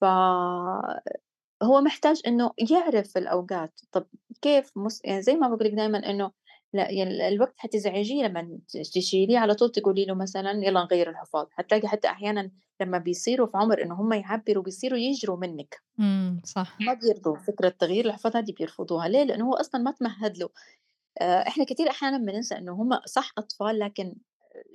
S1: فهو محتاج إنه يعرف الأوقات، طب كيف مس يعني زي ما باقول لِك دايمًا إنه لأ ي ال الوقت حتزعجيه لمّا تشيليه على طول تقولي له مثلًا يالّا نغيّر الحفاض، حتلاقي حتى أحيانًا لمّا بيصيروا في عُمر إنه هم يعبّروا بيصيروا يجروا منِّك،
S2: إمم، صح،
S1: ما بيرضوا فكرة تغيير الحفاض هذه بيرفضوها، ليه؟ لإنه هو أصلًا ما اتمهّد له. آآ إحنا كتير أحيانًا بننسى إنه هم صح أطفال، لكن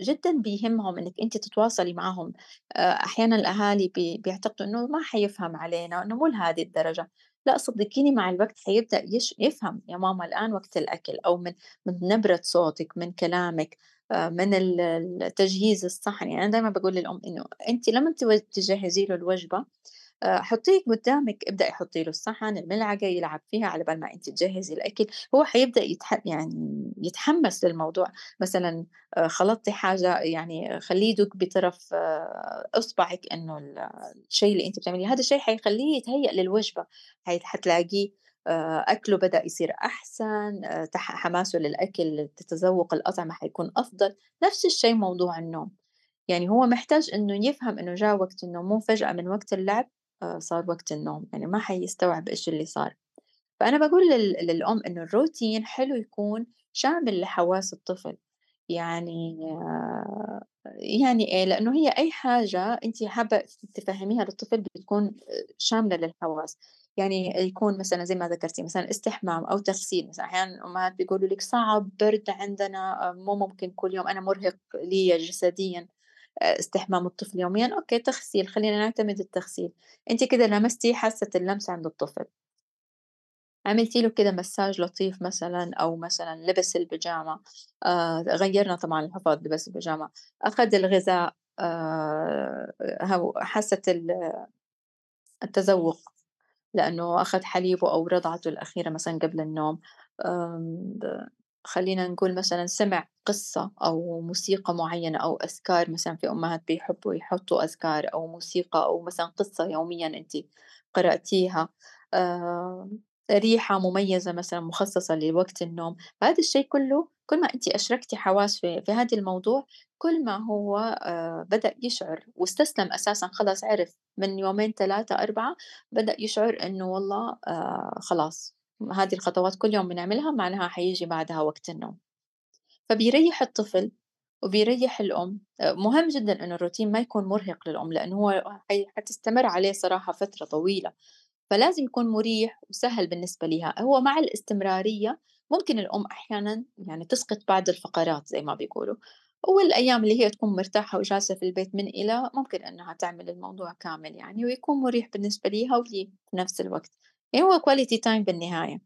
S1: جدًا بيهمهم إنِّك أنتِ تتواصلي معاهم، آآ أحيانًا الأهالي بي بيعتقدوا إنه ما حيفهم علينا، إنه مو لهذه الدرجة، لأ صدقيني مع الوقت حيبدأ يش يفهم، يا ماما الآن وقت الأكل، أو من من نبرة صوتِك، من كلامِك، آآ من ال التجهيز الصحن، يعني أنا دايمًا باقول للأم إنه أنتِ لمّا تجهّزي له الوجبة آآ حطيه قدّامِك، ابدئي حطي له الصحن، الملعقة، يلعب فيها على بال ما أنتِ تجهّزي الأكل، هو حيبدأ يتح يعني يتحمّس للموضوع، مثلًا آآ خلطتِ حاجة يعني خلّيه يدوق بطرف آه، إصبعِك إنه ال الشي اللي أنتِ بتعمليه، هذا الشي حيخلّيه يتهيأ للوجبة، حتلاقيه أكله بدأ يصير أحسن، حماسه للأكل، تتذوق الأطعمة حيكون أفضل، نفس الشي موضوع النوم. يعني هو محتاج إنه يفهم إنه جا وقت النوم، مو فجأة من وقت اللعب صار وقت النوم، يعني ما حيستوعب إيش اللي صار. فأنا باقول لل للأم إنه الروتين حلو يكون شامل لحواس الطفل، يعني آه، يعني إيه، لإنه هي أي حاجة أنتِ حابة تفهّميها للطفل بتكون آآ شاملة للحواس، يعني يكون مثلًا زي ما ذكرتِ مثلًا استحمام أو تغسيل، مثلًا أحيانًا الأمهات بيقولوا لِك صعب، برد عندنا، مو ممكن كل يوم، أنا مُرهق ليّ جسديًا. استحمام الطفل يوميًا، okay تغسيل، خلّينا نعتمد التغسيل، أنتِ كده لمستِ حاسة اللمس عند الطفل، عملتِ له كده مساج لطيف مثلًا أو مثلًا لبس البيجامة، آآ غيّرنا طبعًا الحفاض لبس البيجامة، أخد الغذاء حاسة ال التذوق. لأنه أخد حليبه أو رضعته الأخيرة مثلًا قبل النوم، خلّينا نقول مثلًا سمع قصة أو موسيقى معيّنة أو أذكار مثلًا في أمهات بيحبّوا يحطّوا أذكار أو موسيقى أو مثلًا قصة يوميًا أنتِ قرأتيها، آآ، ريحة مميزة مثلًا مخصصة لوقت النوم، فهذا الشي كلّه كل ما أنتِ أشركتِ حواس في في هذا الموضوع كل ما هو آآ، بدأ يشعر واستسلم أساسًا خلاص عرف من يومين 3، 4 بدأ يشعر إنه والله آآ خلاص. هذه الخطوات كل يوم بنعملها معناها حييجي بعدها وقت النوم، فبيريّح الطفل وبيريّح الأم، آآ مهم جدًا إنه الروتين ما يكون مرهق للأم لإنه هو حتستمر عليه صراحة فترة طويلة، فلازم يكون مريح وسهل بالنسبة ليها، هو مع الاستمرارية ممكن الأم أحيانًا يعني تسقط بعض الفقرات زي ما بيقولوا، والأيام اللي هي تكون مرتاحة وجالسة في البيت من إلى ممكن إنها تعمل الموضوع كامل يعني ويكون مريح بالنسبة ليها وليه في نفس الوقت، يعني هو quality time بالنهاية.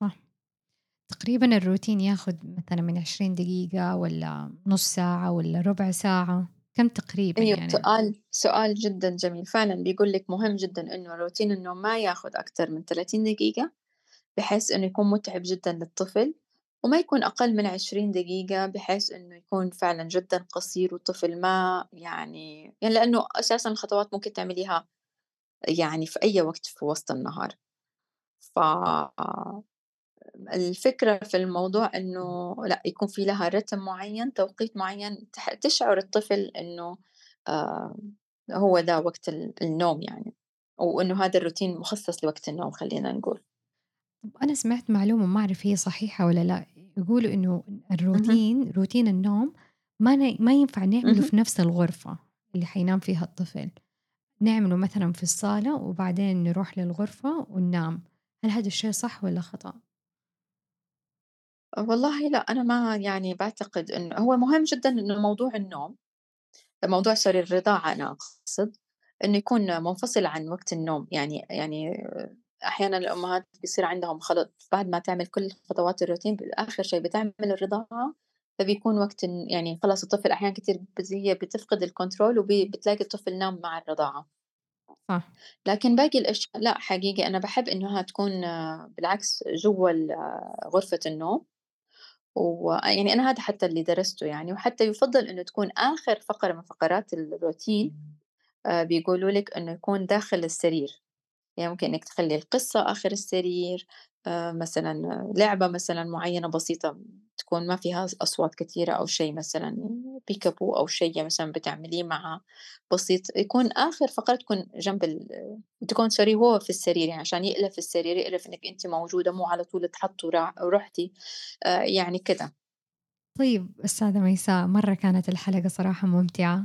S2: صح. تقريبًا الروتين ياخد مثلًا من 20 دقيقة والّا نُص ساعة والّا ربع ساعة، كام تقريبًا
S1: أيوه
S2: يعني؟
S1: سؤال سؤال جدًا جميل، فعلًا بيقول لِك مهم جدًا إنه روتين النوم ما ياخد أكتر من 30 دقيقة بحيث إنه يكون مُتعب جدًا للطفل، وما يكون أقل من 20 دقيقة بحيث إنه يكون فعلًا جدًا قصير والطفل ما يعني يعني لإنه أساسًا الخطوات ممكن تعمليها يعني في أي وقت في وسط النهار، فالفكرة في الموضوع إنه لأ، يكون في لها رتم معيّن، توقيت معيّن تشعر الطفل إنه آآ هو ده وقت ال النوم يعني، وإنه هذا الروتين مخصص لوقت النوم خلّينا نقول.
S2: أنا سمعت معلومة ما أعرف هي صحيحة والّا لأ، يقولوا إنه الروتين روتين النوم ما ن ما ينفع نعمله. في نفس الغرفة اللي حينام فيها الطفل، نعمله مثلًا في الصالة وبعدين نروح للغرفة وننام، هل هذا الشي صح والّا خطأ؟
S1: والله لأ، أنا ما يعني باعتقد إنه هو مهم جدًا إنه موضوع النوم، موضوع sorry الرضاعة أنا أقصد، إنه يكون منفصل عن وقت النوم، يعني يعني أحيانًا الأمهات بيصير عندهم خلط بعد ما تعمل كل خطوات الروتين آخر شي بتعمل الرضاعة، فبيكون وقت يعني خلاص الطفل أحيانًا كتير هي بتفقد الcontrol وب بتلاقي الطفل نام مع الرضاعة،
S2: صح،
S1: لكن باقي الأشياء لأ حقيقي أنا باحب إنها تكون آه، بالعكس جوّا ال غرفة النوم. ويعني أنا هذا حتى اللي درسته يعني، وحتى يُفضّل إنه تكون آخر فقرة من فقرات الروتين بيقولوا لِك إنه يكون داخل السرير، يعني ممكن إنِّك تخلّي القصة آخر السرير، مثلًا لعبة مثلًا معيّنة بسيطة تكون ما فيها أص أصوات كتيرة أو شي مثلًا peekaboo أو شي مثلًا بتعمليه معاه بسيط، يكون آخر فقرة تكون جنب ال تكون sorry وهو في السرير يعني عشان يألف السرير، يألف إنِّك أنتِ موجودة مو على طول اتحط ورا ورُحتِ، آآ يعني كده.
S2: طيب أستاذة ميساء مرة كانت الحلقة صراحة ممتعة،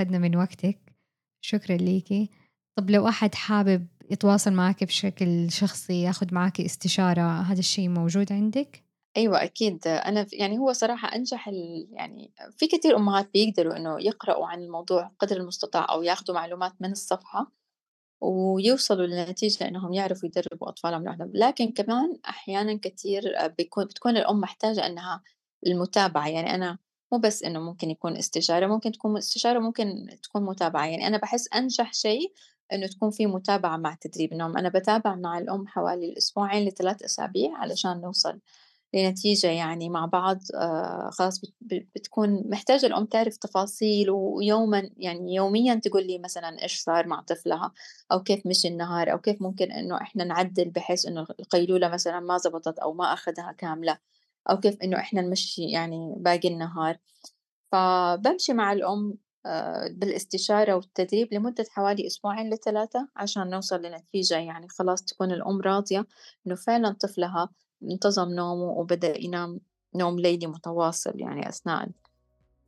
S2: أخدنا من وقتِك، شكرًا ليكِ. طب لو أحد حابب يتواصل معاكِ بشكل شخصي، ياخد معاكِ استشارة، هذا الشي موجود عندِك؟
S1: أيوه أكيد، أنا يعني هو صراحة أنجح ال يعني في كتير أمهات بيقدروا إنه يقرأوا عن الموضوع قدر المستطاع أو ياخدوا معلومات من الصفحة، ويوصلوا لنتيجة إنهم يعرفوا يدربوا أطفالهم لوحدهم، لكن كمان أحيانًا كتير بيكون بتكون الأم محتاجة إنها المتابعة، يعني أنا مو بس إنه ممكن يكون استشارة، ممكن تكون استشارة ممكن تكون متابعة، يعني أنا باحس أنجح شيء إنه تكون في متابعة مع تدريب النوم، أنا باتابع مع الأم حوالي الأسبوعين ل3 أسابيع علشان نوصل لنتيجة يعني مع بعض آآ خلاص بتكون محتاجة الأم تعرف تفاصيل ويومًا يعني يوميًا تقول لي مثلًا إيش صار مع طفلها أو كيف مشي النهار أو كيف ممكن إنه إحنا نعدِّل بحيث إنه القيلولة مثلًا ما ضبطت أو ما أخدها كاملة أو كيف إنه إحنا نمشّي يعني باقي النهار. فبامشي مع الأم آآ بالاستشارة والتدريب لمدة حوالي أسبوعين ل3 عشان نوصل لنتيجة يعني خلاص تكون الأم راضية إنه فعلًا طفلها انتظم نومه وبدأ ينام نوم ليلي متواصل يعني أثناء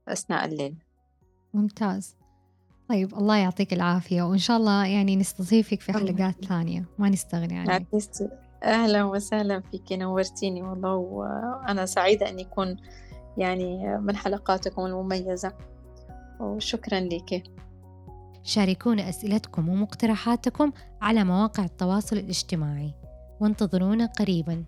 S1: أثناء الليل.
S2: ممتاز. طيب الله يعطيك العافية وإن شاء الله يعني نستضيفك في حلقات. ثانية ما نستغني عنِك.
S1: أهلًا وسهلًا فيكِ نورتيني والله وأنا سعيدة إني أكون يعني من حلقاتكم المميزة وشكرًا ليكِ.
S2: شاركونا أسئلتكم ومقترحاتكم على مواقع التواصل الاجتماعي وانتظرونا قريباً.